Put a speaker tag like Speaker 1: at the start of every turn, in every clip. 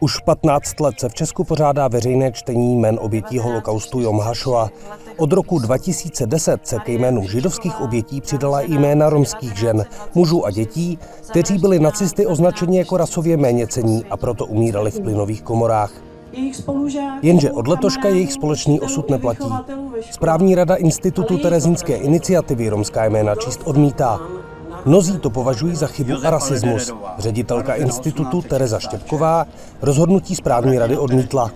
Speaker 1: Už 15 let se v Česku pořádá veřejné čtení jmen obětí holokaustu Jom Hašova. Od roku 2010 se ke jménu židovských obětí přidala i jména romských žen, mužů a dětí, kteří byli nacisty označeni jako rasově méněcení a proto umírali v plynových komorách. Jenže od letoška jejich společný osud neplatí. Správní rada Institutu Terezínské iniciativy romská jména číst odmítá. Mnozí to považují za chybu a rasismus. Ředitelka institutu Tereza Štěpková rozhodnutí správní rady odmítla.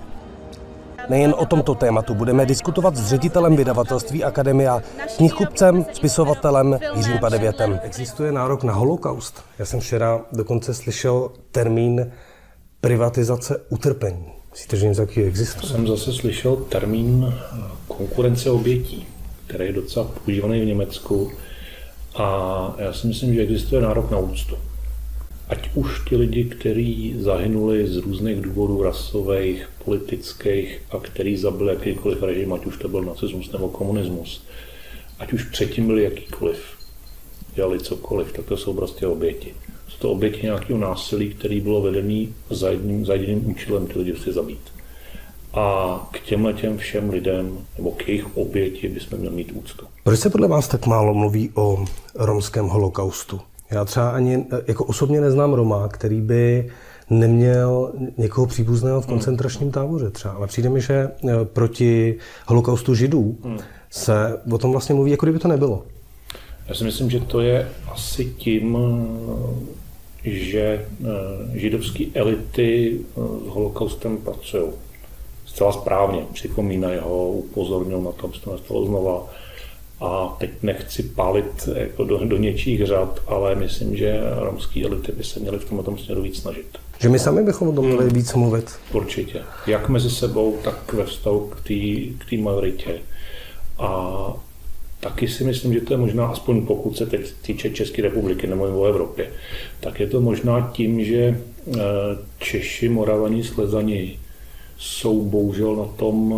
Speaker 1: Nejen o tomto tématu budeme diskutovat s ředitelem vydavatelství Akademia, knihkupcem, spisovatelem Jiřím Padevětem. Existuje nárok na holokaust. Já jsem včera dokonce slyšel termín privatizace utrpení. Myslíte, že něco takového existuje?
Speaker 2: Jsem zase slyšel termín konkurence obětí, který je docela používaný v Německu a já si myslím, že existuje nárok na úctu. Ať už ti lidi, kteří zahynuli z různých důvodů rasových, politických a který zabili jakýkoliv režim, ať už to byl nacismus nebo komunismus, ať už předtím byli jakýkoliv, dělali cokoliv, tak to jsou prostě oběti. Jsou to oběti nějakého násilí, který bylo vedený za jedním, za jediným účelem ty lidi si zabít. A k těmhle těm všem lidem, nebo k jejich oběti bychom měli mít úctu.
Speaker 1: Proč se podle vás tak málo mluví o romském holokaustu? Já třeba ani jako osobně neznám Roma, který by neměl někoho příbuzného v koncentračním táboře třeba. Ale přijde mi, že e, proti holokaustu židů se o tom vlastně mluví, jako kdyby to nebylo.
Speaker 2: Já si myslím, že to je asi tím, že e, židovské elity s holokaustem pracují zcela správně. Připomínají ho, upozorňují na to, aby to nestalo znova a teď nechci pálit jako do, do něčích řad, ale myslím, že romské elity by se měly v tomto směru víc snažit.
Speaker 1: Že my sami bychom o tom měli víc mluvit?
Speaker 2: Určitě. Jak mezi sebou, tak ve vztahu k té majoritě. A taky si myslím, že to je možná, aspoň pokud se teď týče České republiky, nebo o Evropě, tak je to možná tím, že eh, Češi, Moravaní, Slezani jsou bohužel na tom,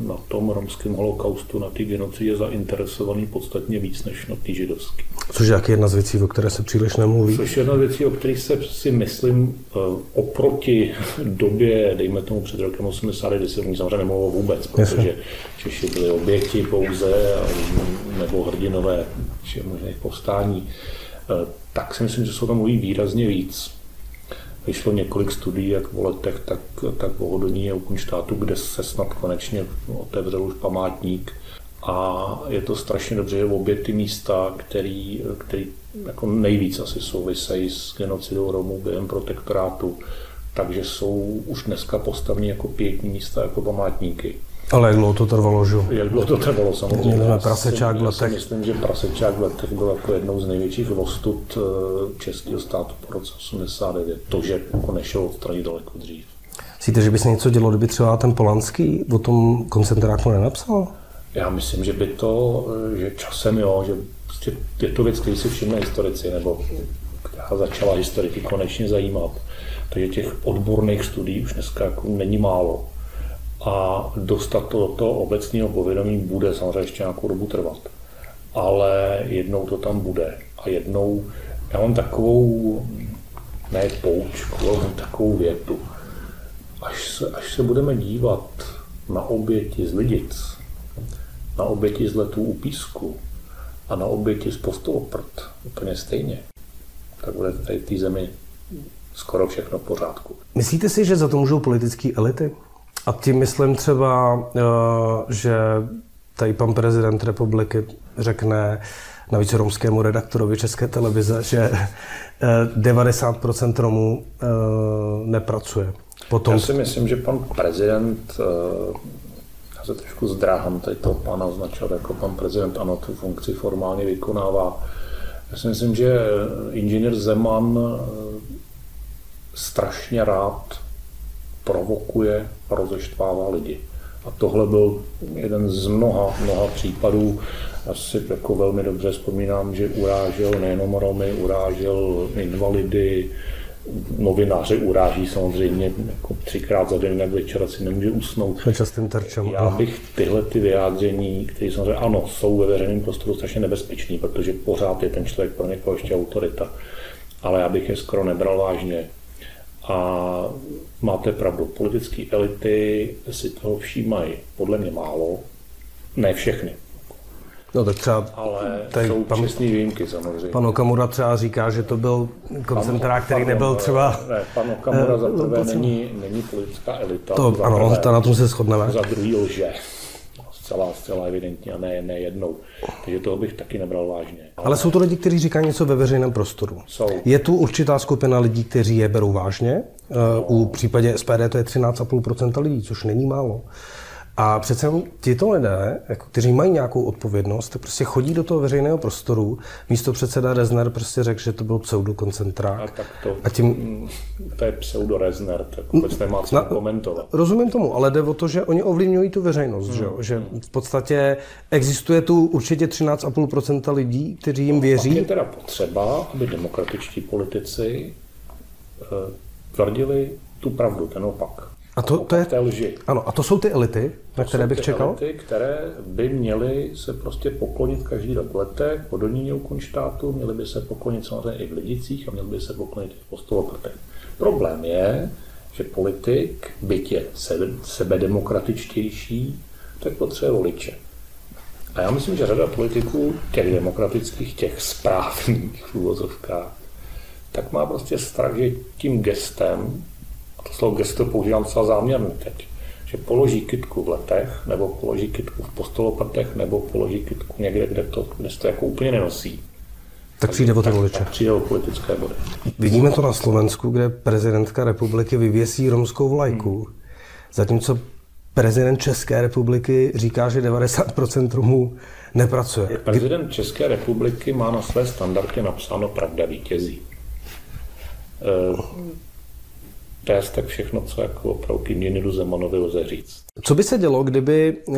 Speaker 2: na tom romském holokaustu, na té genocidě zainteresovaný podstatně víc než na té židovské.
Speaker 1: Což je jak jedna z věcí, o které se příliš nemluví.
Speaker 2: Což je jedna z věcí, o kterých se si myslím eh, oproti době, dejme tomu před rokem 80, kdy se o ní samozřejmě nemluvilo vůbec, protože Jasně. Češi byli oběti pouze nebo hrdinové možných povstání, eh, tak si myslím, že se o tom mluví výrazně víc vyšlo několik studií, jak o letech, tak, tak o Hodoní a Kunštátu, kde se snad konečně otevřel už památník. A je to strašně dobře, že obě ty místa, který, který jako nejvíc asi souvisejí s genocidou Romů během protektorátu, takže jsou už dneska postavní jako pětní místa, jako památníky.
Speaker 1: Ale jak dlouho to trvalo, že?
Speaker 2: Jak dlouho to trvalo, samozřejmě. Měli
Speaker 1: prasečák v letech.
Speaker 2: myslím, že prasečák v letech byl jako jednou z největších vostud eh, českého státu po roce 89. To, že jako nešel odstranit daleko dřív.
Speaker 1: Myslíte, že by se něco dělo, kdyby třeba ten Polanský o tom koncentráku nenapsal?
Speaker 2: Já myslím, že by to, eh, že časem jo, že prostě je to věc, který si všimne historici, nebo která začala historiky konečně zajímat. Takže těch odborných studií už dneska jako není málo a dostat to do toho obecního povědomí bude samozřejmě ještě nějakou dobu trvat. Ale jednou to tam bude. A jednou, já mám takovou, ne poučku, ale takovou větu. Až se, až se budeme dívat na oběti z Lidic, na oběti z letů u písku a na oběti z postooprt úplně stejně, tak bude tady v té zemi skoro všechno v pořádku.
Speaker 1: Myslíte si, že za to můžou politické elity? A tím myslím třeba, eh, že tady pan prezident republiky řekne navíc romskému redaktorovi České televize, že 90% eh, Romů eh, nepracuje.
Speaker 2: Potom... Já si myslím, že pan prezident, já se trošku zdráhám tady toho pana označovat jako pan prezident, ano, tu funkci formálně vykonává. Já si myslím, že inženýr Zeman strašně rád provokuje a rozeštvává lidi. A tohle byl jeden z mnoha, mnoha případů. Já si jako velmi dobře vzpomínám, že urážel nejenom Romy, urážel invalidy, novináři uráží samozřejmě jako třikrát za den, jak večer si nemůže usnout.
Speaker 1: Častým terčem.
Speaker 2: Já bych tyhle ty vyjádření, které samozřejmě ano, jsou ve veřejném prostoru strašně nebezpečný, protože pořád je ten člověk pro někoho ještě autorita, ale já bych je skoro nebral vážně A máte pravdu, politické elity si toho všímají podle mě málo, ne všechny.
Speaker 1: No tak třeba
Speaker 2: ale tady jsou pan, výjimky samozřejmě.
Speaker 1: Pan Okamura třeba říká, že to byl koncentrák, který pan, nebyl třeba...
Speaker 2: Ne, pan Okamura za prvé není, není politická elita.
Speaker 1: To, ano, prvé, to na tom se shodneme.
Speaker 2: Za druhý lže. Zcela, zcela evidentně a ne, ne jednou. Takže toho bych taky nebral vážně.
Speaker 1: Ale... ale jsou to lidi, kteří říkají něco ve veřejném prostoru.
Speaker 2: Jsou.
Speaker 1: Je tu určitá skupina lidí, kteří je berou vážně. No. U případě SPD to je 13,5% lidí, což není málo. A přece tito lidé, jako, kteří mají nějakou odpovědnost, tak prostě chodí do toho veřejného prostoru. Místo předseda Rezner prostě řekl, že to byl pseudokoncentrák.
Speaker 2: A tak to, a tím, mm, to je pseudo-Rezner, tak vůbec nemá co na, komentovat.
Speaker 1: Rozumím tomu, ale jde o to, že oni ovlivňují tu veřejnost, hmm. že, že v podstatě existuje tu určitě 13,5% lidí, kteří jim věří.
Speaker 2: No, je teda potřeba, aby demokratičtí politici uh, tvrdili tu pravdu, ten opak.
Speaker 1: A to, to je,
Speaker 2: té lži.
Speaker 1: Ano, a to jsou ty elity, na to které bych čekal?
Speaker 2: elity, které by měly se prostě poklonit každý rok v letech pod Doníněu Kunštátu, měly by se poklonit samozřejmě i v Lidicích a měly by se poklonit i v Postoloprtech. Problém je, že politik, byť je sebedemokratičtější, tak potřebuje voliče. A já myslím, že řada politiků, těch demokratických, těch správných v úvozovkách, tak má prostě strach, že tím gestem slovo gesto používám celá záměrně teď, že položí kytku v letech, nebo položí kytku v postolopatech, nebo položí kytku někde, kde to, kde to jako úplně nenosí.
Speaker 1: Tak přijde o ty voliče.
Speaker 2: Přijde o politické body.
Speaker 1: Vidíme to na Slovensku, kde prezidentka republiky vyvěsí romskou vlajku, hmm. zatímco prezident České republiky říká, že 90% Romů nepracuje.
Speaker 2: Prezident České republiky má na své standardě napsáno pravda vítězí. Je tak všechno, co jako opravdu k Zemanovi lze říct.
Speaker 1: Co by se dělo, kdyby uh,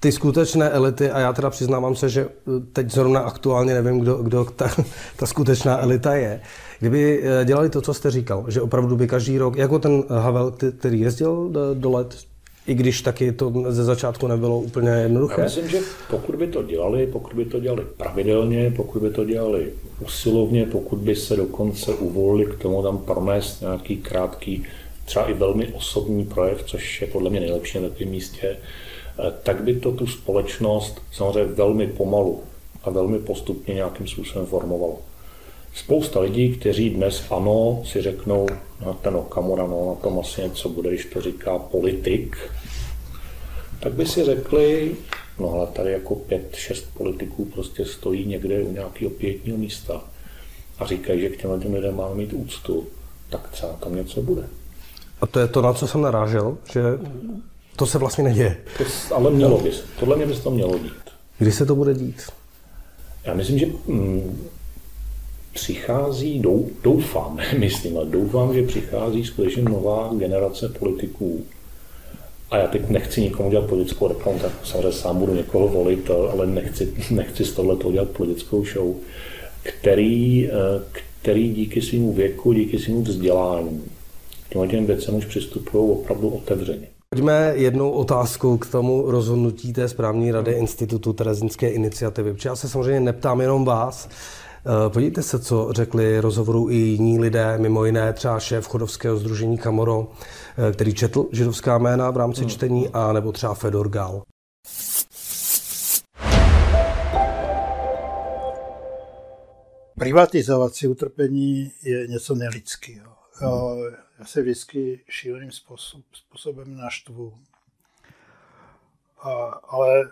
Speaker 1: ty skutečné elity, a já teda přiznávám se, že eh, teď zrovna aktuálně nevím, kdo, kdo ta, ta skutečná elita je, kdyby eh, dělali to, co jste říkal, že opravdu by každý rok, jako ten Havel, který jezdil do let, i když taky to ze začátku nebylo úplně jednoduché.
Speaker 2: Já myslím, že pokud by to dělali, pokud by to dělali pravidelně, pokud by to dělali usilovně, pokud by se dokonce uvolili k tomu tam pronést nějaký krátký, třeba i velmi osobní projev, což je podle mě nejlepší na takovém místě, eh, tak by to tu společnost samozřejmě velmi pomalu a velmi postupně nějakým způsobem formovalo. Spousta lidí, kteří dnes ano, si řeknou, no ten Okamura, no na tom asi něco bude, když to říká politik, tak by si řekli, no ale tady jako pět, šest politiků prostě stojí někde u nějakého pětního místa a říkají, že k těm lidem máme mít úctu, tak třeba tam něco bude.
Speaker 1: A to je to, na co jsem narážel, že to se vlastně neděje.
Speaker 2: To, ale mělo by se. Podle mě by se to mělo dít.
Speaker 1: Kdy se to bude dít?
Speaker 2: Já myslím, že mm, přichází, doufám, myslím, ale doufám, že přichází skutečně nová generace politiků. A já teď nechci nikomu dělat politickou reklamu, tak samozřejmě sám budu někoho volit, ale nechci, nechci z tohle dělat politickou show, který, eh, který díky svým věku, díky svým vzdělání k těm věcem už přistupují opravdu otevřeně.
Speaker 1: Pojďme jednou otázku k tomu rozhodnutí té správní rady Institutu Terezinské iniciativy. Protože já se samozřejmě neptám jenom vás, podívejte se, co řekli rozhovoru i jiní lidé, mimo jiné třeba šéf chodovského združení Kamoro, eh, který četl židovská jména v rámci hmm. čtení, a nebo třeba Fedor Gál.
Speaker 3: Privatizovat si utrpení je něco nelidského. Já se vždycky šíleným způsob, způsobem naštvu. A, ale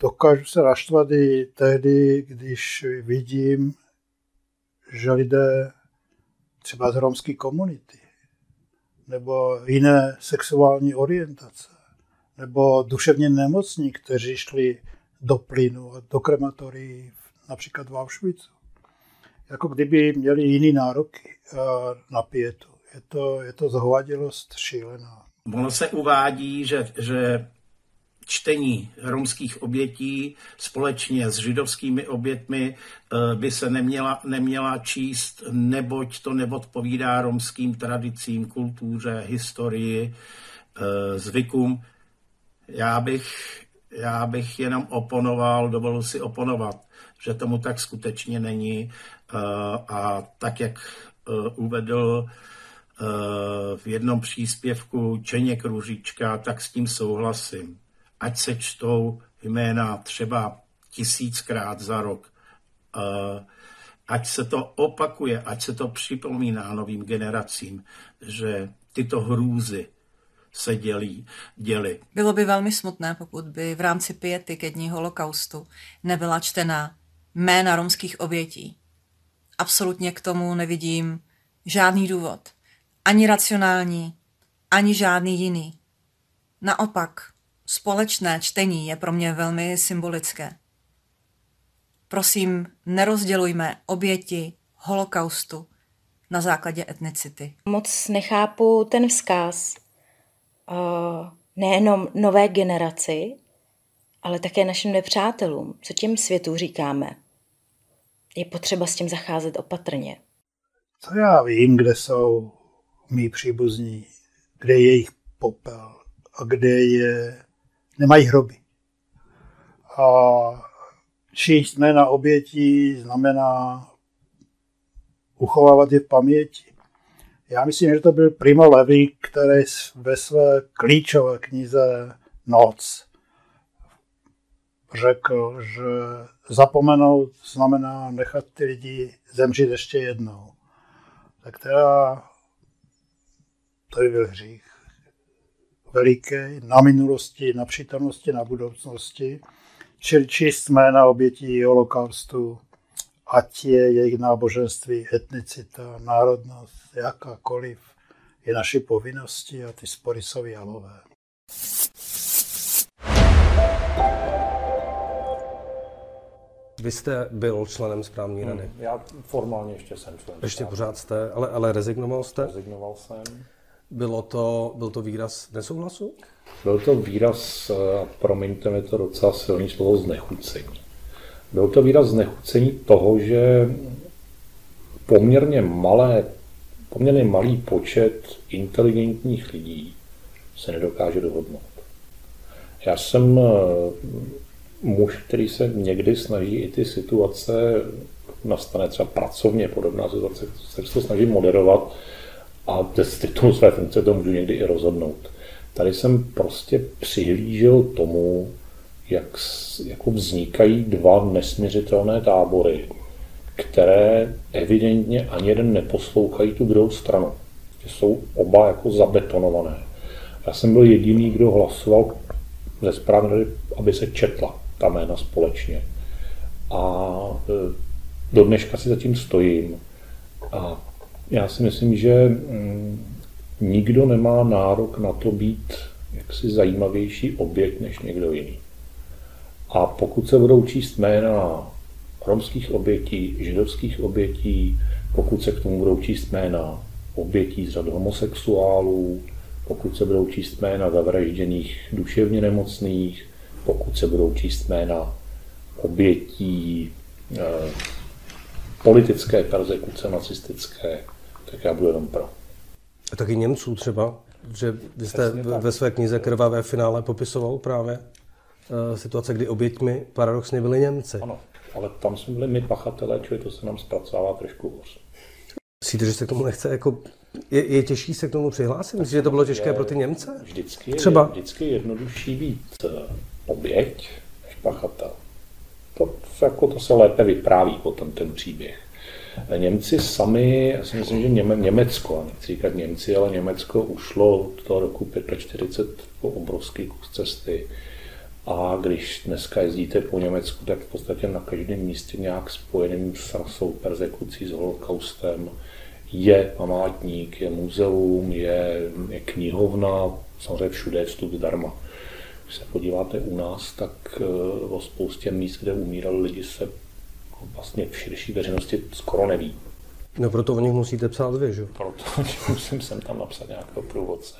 Speaker 3: dokážu se naštvat i tehdy, když vidím, že lidé třeba z romské komunity nebo jiné sexuální orientace nebo duševně nemocní, kteří šli do plynu do krematorií například v Auschwitzu. Jako kdyby měli jiný nároky eh, na pětu. Je to, je to zhovadilost šílená.
Speaker 4: Ono se uvádí, že, že čtení romských obětí společně s židovskými obětmi eh, by se neměla, neměla číst, neboť to neodpovídá romským tradicím, kultuře, historii, eh, zvykům. Já bych, já bych jenom oponoval, dovolil si oponovat, že tomu tak skutečně není. Eh, a tak, jak uvedl v jednom příspěvku Čeněk Růžička, tak s tím souhlasím. Ať se čtou jména třeba tisíckrát za rok, ať se to opakuje, ať se to připomíná novým generacím, že tyto hrůzy se dělí, děli.
Speaker 5: Bylo by velmi smutné, pokud by v rámci piety ke dní holokaustu nebyla čtena jména romských obětí. Absolutně k tomu nevidím žádný důvod. Ani racionální, ani žádný jiný. Naopak, společné čtení je pro mě velmi symbolické. Prosím, nerozdělujme oběti holokaustu na základě etnicity.
Speaker 6: Moc nechápu ten vzkaz uh, nejenom nové generaci, ale také našim nepřátelům, co těm světu říkáme. Je potřeba s tím zacházet opatrně.
Speaker 3: Co já vím, kde jsou mý příbuzní, kde je jejich popel a kde je, nemají hroby. A číst jména obětí znamená uchovávat je v paměti. Já myslím, že to byl Primo Levi, který ve své klíčové knize Noc řekl, že zapomenout znamená nechat ty lidi zemřít ještě jednou. Tak teda to by byl hřích veliký na minulosti, na přítomnosti, na budoucnosti. Čili číst jména obětí holokaustu, ať je jejich náboženství, etnicita, národnost, jakákoliv, je naší povinnosti a ty spory jsou jalové.
Speaker 1: Vy jste byl členem správní rady? Hmm,
Speaker 2: já formálně ještě jsem člen.
Speaker 1: Ještě pořád jste, ale, ale rezignoval jste?
Speaker 2: Rezignoval jsem.
Speaker 1: Bylo to, byl to výraz nesouhlasu?
Speaker 2: Byl to výraz, promiňte mi to docela silný slovo, znechucení. Byl to výraz znechucení toho, že poměrně malé, poměrně malý počet inteligentních lidí se nedokáže dohodnout. Já jsem eh, muž, který se někdy snaží i ty situace, nastane třeba pracovně podobná situace, se to snaží moderovat a z titulu své funkce to můžu někdy i rozhodnout. Tady jsem prostě přihlížel tomu, jak jako vznikají dva nesměřitelné tábory, které evidentně ani jeden neposlouchají tu druhou stranu. Jsou oba jako zabetonované. Já jsem byl jediný, kdo hlasoval ze správné, aby se četla ta jména společně. A e, do dneška si zatím stojím. A já si myslím, že mm, nikdo nemá nárok na to být jaksi zajímavější objekt než někdo jiný. A pokud se budou číst jména romských obětí, židovských obětí, pokud se k tomu budou číst jména obětí z řad homosexuálů, pokud se budou číst jména zavražděných duševně nemocných, pokud se budou číst jména obětí eh, politické persekuce nacistické, tak já budu jenom pro.
Speaker 1: A taky Němců třeba, že vy jste ve své knize Krvavé finále popisoval právě uh, situace, kdy oběťmi paradoxně byli Němci.
Speaker 2: Ano, ale tam jsme byli my pachatelé, čili to se nám zpracovává trošku hůř.
Speaker 1: Myslíte, že se k tomu nechce jako... Je, je těžší se k tomu přihlásit? Myslíte, že to bylo těžké je, pro ty Němce?
Speaker 2: Vždycky je, Třeba. vždycky je jednodušší být eh, oběť než pachatel. To, jako to se lépe vypráví potom ten příběh. Němci sami, já si myslím, že Něme, Německo, nechci říkat Němci, ale Německo ušlo od toho roku 45 po obrovský kus cesty. A když dneska jezdíte po Německu, tak v podstatě na každém místě nějak spojeným s rasou, persekucí, s holokaustem je památník, je muzeum, je, je knihovna, samozřejmě všude je vstup zdarma. Když se podíváte u nás, tak eh, o spoustě míst, kde umírali lidi, se vlastně v širší veřejnosti skoro neví.
Speaker 1: No proto o nich musíte psát vy, že?
Speaker 2: Proto musím sem tam napsat nějakého průvodce.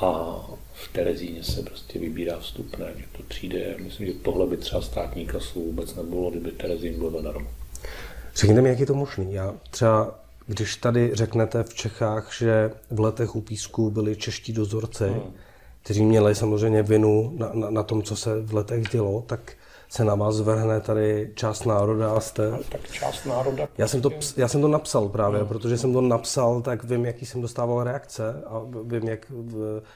Speaker 2: A v Terezíně se prostě vybírá vstupné, že to přijde. Myslím, že tohle by třeba státní kasu vůbec nebylo, kdyby Terezín bylo zadarmo.
Speaker 1: Řekněte mi, jak je to možné. Já třeba, když tady řeknete v Čechách, že v letech u písku byli čeští dozorci, hmm kteří měli samozřejmě vinu na, na, na tom, co se v letech dělo, tak se na vás vrhne tady část národa a jste...
Speaker 2: Ale tak část národa...
Speaker 1: Já jsem to, já jsem to napsal právě, no. protože jsem to napsal, tak vím, jaký jsem dostával reakce a vím, jak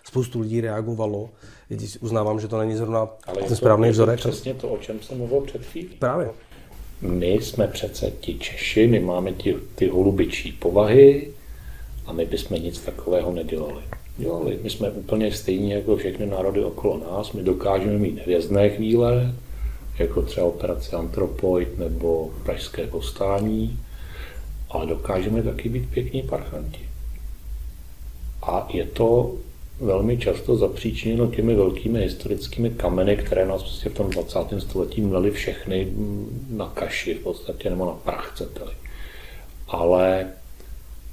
Speaker 1: spoustu lidí reagovalo. Uznávám, že to není zrovna
Speaker 2: Ale
Speaker 1: ten správný vzorek.
Speaker 2: přesně to, o čem jsem mluvil před chvílí.
Speaker 1: Právě.
Speaker 2: My jsme přece ti Češi, my máme ty, ty holubičí povahy a my bychom nic takového nedělali. Dělali. My jsme úplně stejní jako všechny národy okolo nás. My dokážeme mít hvězdné chvíle, jako třeba operace Antropoid nebo Pražské povstání, ale dokážeme taky být pěkní parchanti. A je to velmi často zapříčiněno těmi velkými historickými kameny, které nás prostě v tom 20. století měly všechny na kaši v podstatě, nebo na prach, chcete-li. Ale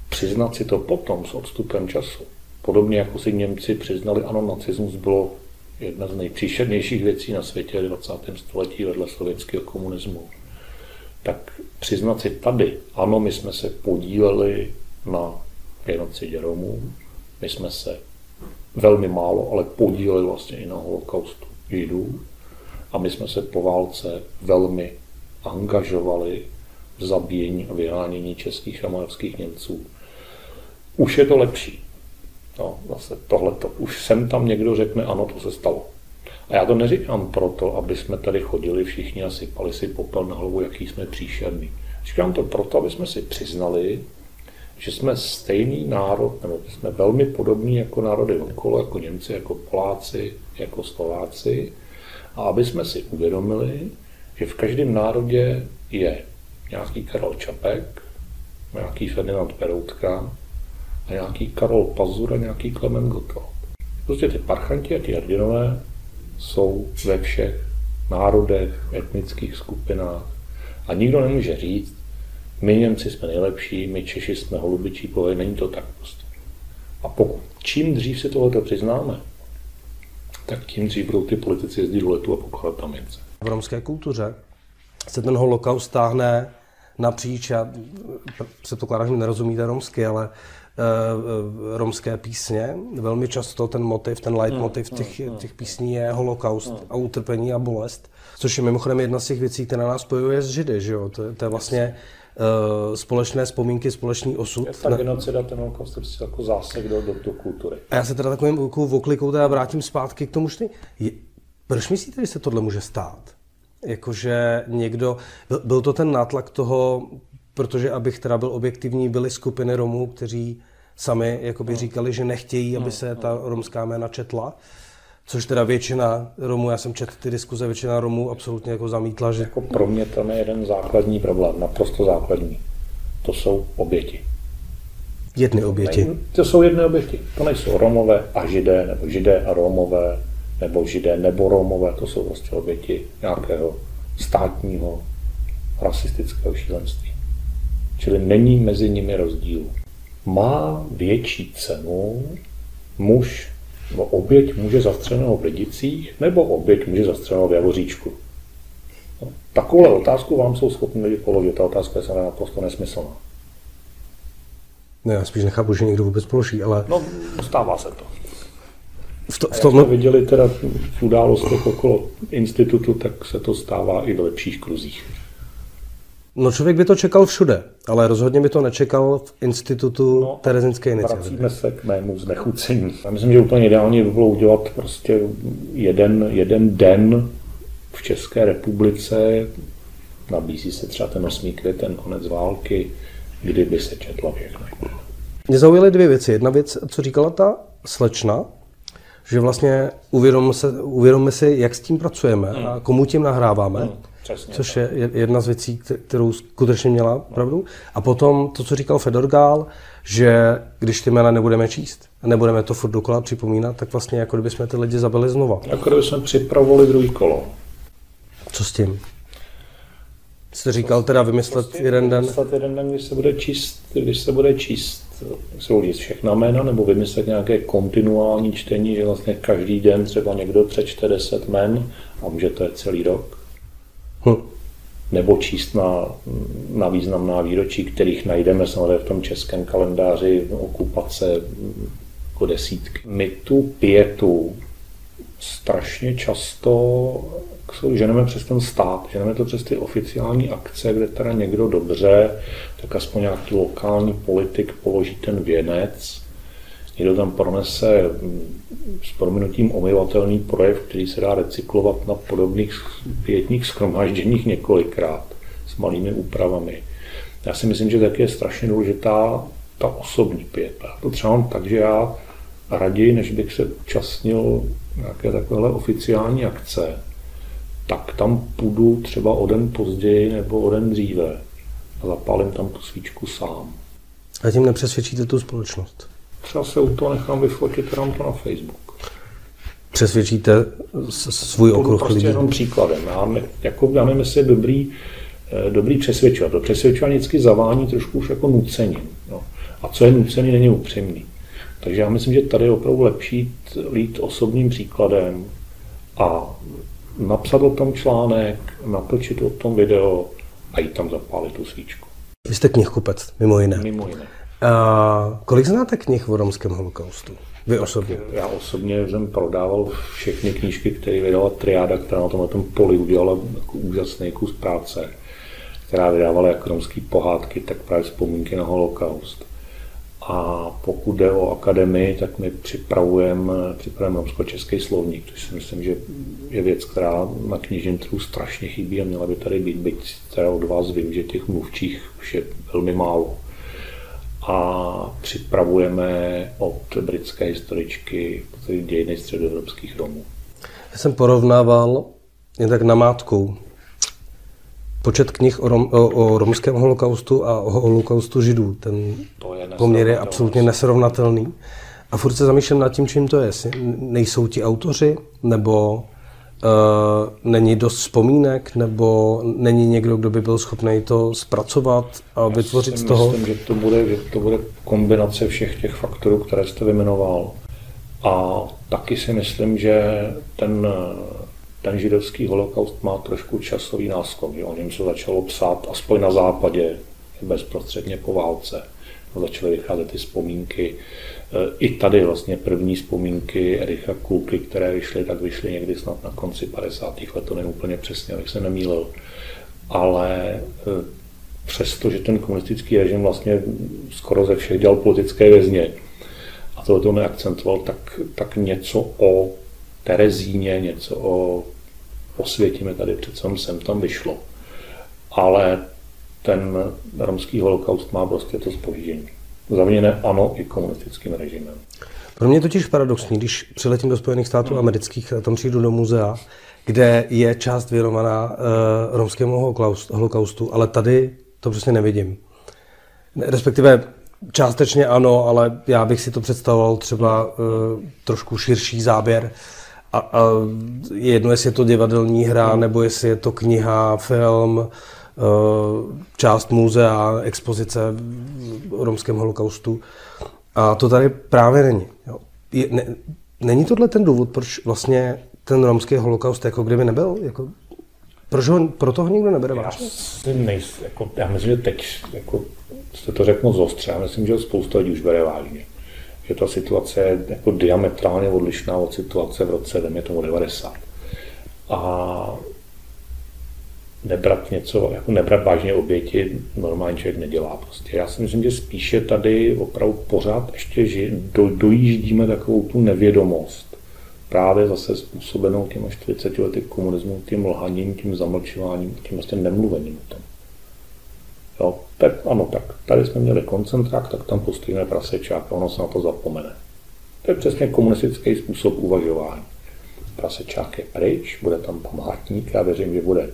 Speaker 2: přiznat si to potom s odstupem času, podobně jako si Němci přiznali, ano, nacismus bylo jedna z nejpříšernějších věcí na světě v 20. století vedle sovětského komunismu, tak přiznat si tady, ano, my jsme se podíleli na genocidě Romů, my jsme se velmi málo, ale podíleli vlastně i na holokaustu Židů a my jsme se po válce velmi angažovali v zabíjení a vyhánění českých a moravských Němců. Už je to lepší. No, zase tohleto. Už sem tam někdo řekne, ano, to se stalo. A já to neříkám proto, aby jsme tady chodili všichni a sypali si popel na hlavu, jaký jsme příšerní. Říkám to proto, aby jsme si přiznali, že jsme stejný národ, nebo jsme velmi podobní jako národy okolo, jako Němci, jako Poláci, jako Slováci, a aby jsme si uvědomili, že v každém národě je nějaký Karel Čapek, nějaký Ferdinand Peroutka, a nějaký Karol Pazur a nějaký Klement Gottwald. Prostě ty parchanti a ty hrdinové jsou ve všech národech, etnických skupinách a nikdo nemůže říct, my Němci jsme nejlepší, my Češi jsme holubičí povahy, není to tak prostě. A pokud čím dřív si tohoto přiznáme, tak tím dřív budou ty politici jezdit do letu a pokládat tam mince.
Speaker 1: V romské kultuře se ten holokaust stáhne napříč, já předpokládám, že nerozumíte romsky, ale uh, romské písně. Velmi často ten motiv, ten leitmotiv těch, těch písní je holokaust a utrpení a bolest, což je mimochodem jedna z těch věcí, která nás spojuje s Židy. Že jo? To, to je vlastně uh, společné vzpomínky, společný osud. Je
Speaker 2: ta genocida, ten holokaust je prostě jako zásek do, do, do kultury.
Speaker 1: A já se teda takovým oklikou teda vrátím zpátky k tomu, že je, proč myslíte, že se tohle může stát? Jakože někdo, byl, byl to ten nátlak toho protože abych teda byl objektivní, byly skupiny Romů, kteří sami jakoby říkali, že nechtějí, aby se ta romská jména četla. Což teda většina Romů, já jsem četl ty diskuze, většina Romů absolutně jako zamítla, že...
Speaker 2: Jako pro mě to je jeden základní problém, naprosto základní. To jsou oběti.
Speaker 1: Jedny oběti.
Speaker 2: Ne, to jsou jedny oběti. To nejsou Romové a Židé, nebo Židé a Romové, nebo Židé nebo Romové, to jsou prostě oběti nějakého státního rasistického šílenství. Čili není mezi nimi rozdíl. Má větší cenu muž nebo oběť muže zastřeleného v Lidicích nebo oběť muže zastřeleného v Javoříčku? No, takovou otázku vám jsou schopni lidi položit. Ta otázka je samozřejmě naprosto nesmyslná.
Speaker 1: Ne, já spíš nechápu, že někdo vůbec položí, ale...
Speaker 2: No, stává se to.
Speaker 1: V, to,
Speaker 2: v tom... jsme viděli teda v událostech okolo institutu, tak se to stává i v lepších kruzích.
Speaker 1: No člověk by to čekal všude, ale rozhodně by to nečekal v institutu no, Terezinské iniciativy.
Speaker 2: Vracíme se k mému znechucení. Já myslím, že úplně ideální by bylo udělat prostě jeden, jeden den v České republice, nabízí se třeba ten 8. květen, konec války, kdyby se četla všechno.
Speaker 1: Mě zaujaly dvě věci. Jedna věc, co říkala ta slečna, že vlastně uvědomíme se, uvědomíme si, jak s tím pracujeme hmm. a komu tím nahráváme. Hmm. Přesně což je jedna z věcí, kterou skutečně měla pravdu. A potom to, co říkal Fedor Gál, že když ty jména nebudeme číst a nebudeme to furt dokola připomínat, tak vlastně jako kdyby jsme ty lidi zabili znova.
Speaker 2: Jako kdyby jsme připravovali druhý kolo.
Speaker 1: Co s tím? Jste říkal teda vymyslet prostě jeden den?
Speaker 2: Vymyslet jeden den, když se bude číst, když se bude číst, se bude všechna jména, nebo vymyslet nějaké kontinuální čtení, že vlastně každý den třeba někdo přečte 10 men a může to je celý rok. Hm. Nebo číst na, na významná výročí, kterých najdeme samozřejmě v tom českém kalendáři okupace jako desítky. My tu pětu strašně často ženeme přes ten stát, ženeme to přes ty oficiální akce, kde teda někdo dobře, tak aspoň nějaký lokální politik položí ten věnec, někdo tam pronese mm, s prominutím omyvatelný projev, který se dá recyklovat na podobných pětních schromážděních několikrát s malými úpravami. Já si myslím, že tak je strašně důležitá ta osobní pěta. To třeba mám tak, že já raději, než bych se účastnil nějaké takovéhle oficiální akce, tak tam půjdu třeba o den později nebo o den dříve a zapálím tam tu svíčku sám.
Speaker 1: A tím nepřesvědčíte tu společnost?
Speaker 2: Třeba se u toho nechám vyfotit, dám to na Facebook.
Speaker 1: Přesvědčíte svůj okruh
Speaker 2: prostě
Speaker 1: lidí?
Speaker 2: jenom příkladem. Já, ne, jako, já nevím, jestli je dobrý, eh, dobrý přesvědčovat. To přesvědčování vždycky zavání trošku už jako nucením. No. A co je nucený, není upřímný. Takže já myslím, že tady je opravdu lepší lít osobním příkladem a napsat o tom článek, natočit o tom video a jít tam zapálit tu svíčku.
Speaker 1: Vy jste knihkupec, mimo jiné.
Speaker 2: Mimo jiné.
Speaker 1: A kolik znáte knih o romském holokaustu? Vy osobně?
Speaker 2: Já osobně jsem prodával všechny knížky, které vydala Triáda, která na tomhle tom poli udělala jako úžasný kus práce, která vydávala jak romský pohádky, tak právě vzpomínky na holokaust. A pokud jde o akademii, tak my připravujeme připravujeme romsko-český slovník, což si myslím, že je věc, která na knižním trhu strašně chybí a měla by tady být, byť teda od vás vím, že těch mluvčích už je velmi málo. A připravujeme od britské historičky dějiny středoevropských Romů.
Speaker 1: Já jsem porovnával jen tak namátkou počet knih o, rom, o, o romském holokaustu a o holokaustu židů. Ten
Speaker 2: to je
Speaker 1: poměr je absolutně nesrovnatelný. A furt se zamýšlím nad tím, čím to je. Jestli nejsou ti autoři, nebo uh, není dost vzpomínek, nebo není někdo, kdo by byl schopný to zpracovat a vytvořit z toho?
Speaker 2: Myslím, že to, bude, že to bude kombinace všech těch faktorů, které jste vymenoval. A taky si myslím, že ten ten židovský holokaust má trošku časový náskok. Že o něm se začalo psát aspoň na západě bezprostředně po válce. Začaly vycházet ty vzpomínky. E, I tady vlastně první vzpomínky Ericha Kulky, které vyšly, tak vyšly někdy snad na konci 50. let, to nevím úplně přesně, abych se nemýlil. Ale e, přesto, že ten komunistický režim vlastně skoro ze všech dělal politické vězně a tohle to neakcentoval, tak, tak něco o Terezíně, něco o osvětíme tady přece sem tam vyšlo. Ale ten romský holokaust má prostě to spoždění. Zaviněné ano i komunistickým režimem.
Speaker 1: Pro mě je totiž paradoxní, když přiletím do Spojených států amerických a tam přijdu do muzea, kde je část věnovaná uh, romskému holokaustu, ale tady to přesně nevidím. Respektive částečně ano, ale já bych si to představoval třeba uh, trošku širší záběr a, a je jedno, jestli je to divadelní hra, nebo jestli je to kniha, film, eh, část muzea, expozice o romském holokaustu. A to tady právě není. Jo. Je, ne, není tohle ten důvod, proč vlastně ten romský holokaust jako kdyby nebyl? Jako, proč ho, proto ho nikdo nebere vážně?
Speaker 2: Já, jako, já myslím, že teď jako, jste to řekl moc ostře. Já myslím, že spousta lidí už bere vážně že ta situace je jako diametrálně odlišná od situace v roce, jdeme tomu 90. A nebrat něco, jako nebrat vážně oběti, normální člověk nedělá prostě. Já si myslím, že spíše tady opravdu pořád ještě že do, dojíždíme takovou tu nevědomost, právě zase způsobenou těma 40 lety komunismu, tím lhaním, tím zamlčováním, tím vlastně nemluvením o tom. Tak ano, tak tady jsme měli koncentrák, tak tam pustíme prasečák a ono se na to zapomene. To je přesně komunistický způsob uvažování. Prasečák je pryč, bude tam památník, já věřím, že bude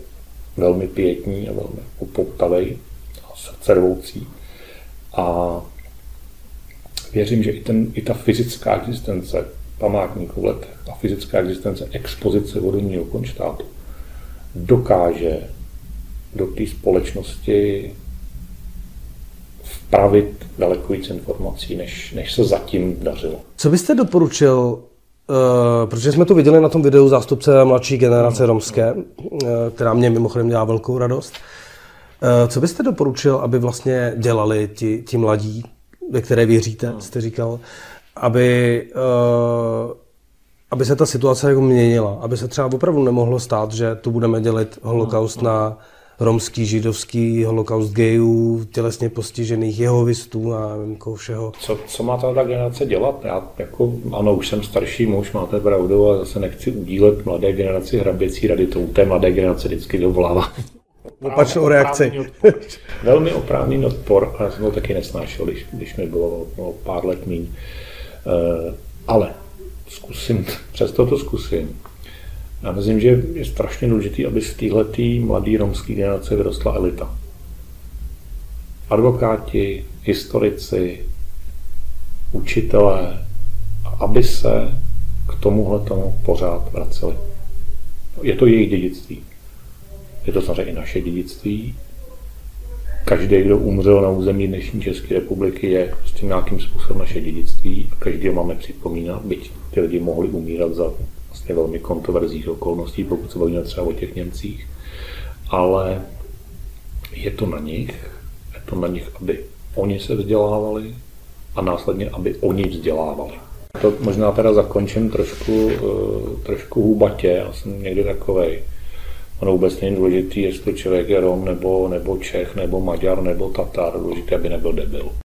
Speaker 2: velmi pětní a velmi upoutavý a srdcervoucí. A věřím, že i, ten, i ta fyzická existence památníků letech a fyzická existence expozice vodního konštátu dokáže do té společnosti vpravit daleko víc informací, než, než se zatím dařilo.
Speaker 1: Co byste doporučil Uh, protože jsme to viděli na tom videu zástupce mladší generace romské, uh, která mě mimochodem dělá velkou radost. Uh, co byste doporučil, aby vlastně dělali ti, ti mladí, ve které věříte, mm. jste říkal, aby uh, aby se ta situace jako měnila, aby se třeba opravdu nemohlo stát, že tu budeme dělit holokaust no, no. na romský, židovský, holokaust gejů, tělesně postižených, jehovistů a nevím, koho všeho.
Speaker 2: Co, co má ta generace dělat? Já jako, ano, už jsem starší muž, máte pravdu, a zase nechci udílet mladé generaci hraběcí rady, to u té mladé generace vždycky dovolává.
Speaker 1: Opačnou reakci.
Speaker 2: Velmi oprávný odpor, a já jsem to taky nesnášel, když, když mi bylo no, pár let míň. Uh, ale zkusím, přesto to zkusím. Já myslím, že je strašně důležité, aby z této mladé romské generace vyrostla elita. Advokáti, historici, učitelé, aby se k tomuhle tomu pořád vraceli. Je to jejich dědictví. Je to samozřejmě i naše dědictví. Každý, kdo umřel na území dnešní České republiky, je prostě nějakým způsobem naše dědictví. Každý ho máme připomínat, byť ty lidi mohli umírat za vlastně velmi kontroverzních okolností, pokud se bavíme třeba o těch Němcích. Ale je to na nich, je to na nich, aby oni se vzdělávali a následně, aby oni vzdělávali. To možná teda zakončím trošku, eh, trošku hůbatě, já jsem někdy takovej. Ono vůbec není důležitý, jestli člověk je Rom, nebo, nebo Čech, nebo Maďar, nebo Tatar, důležité, aby nebyl debil.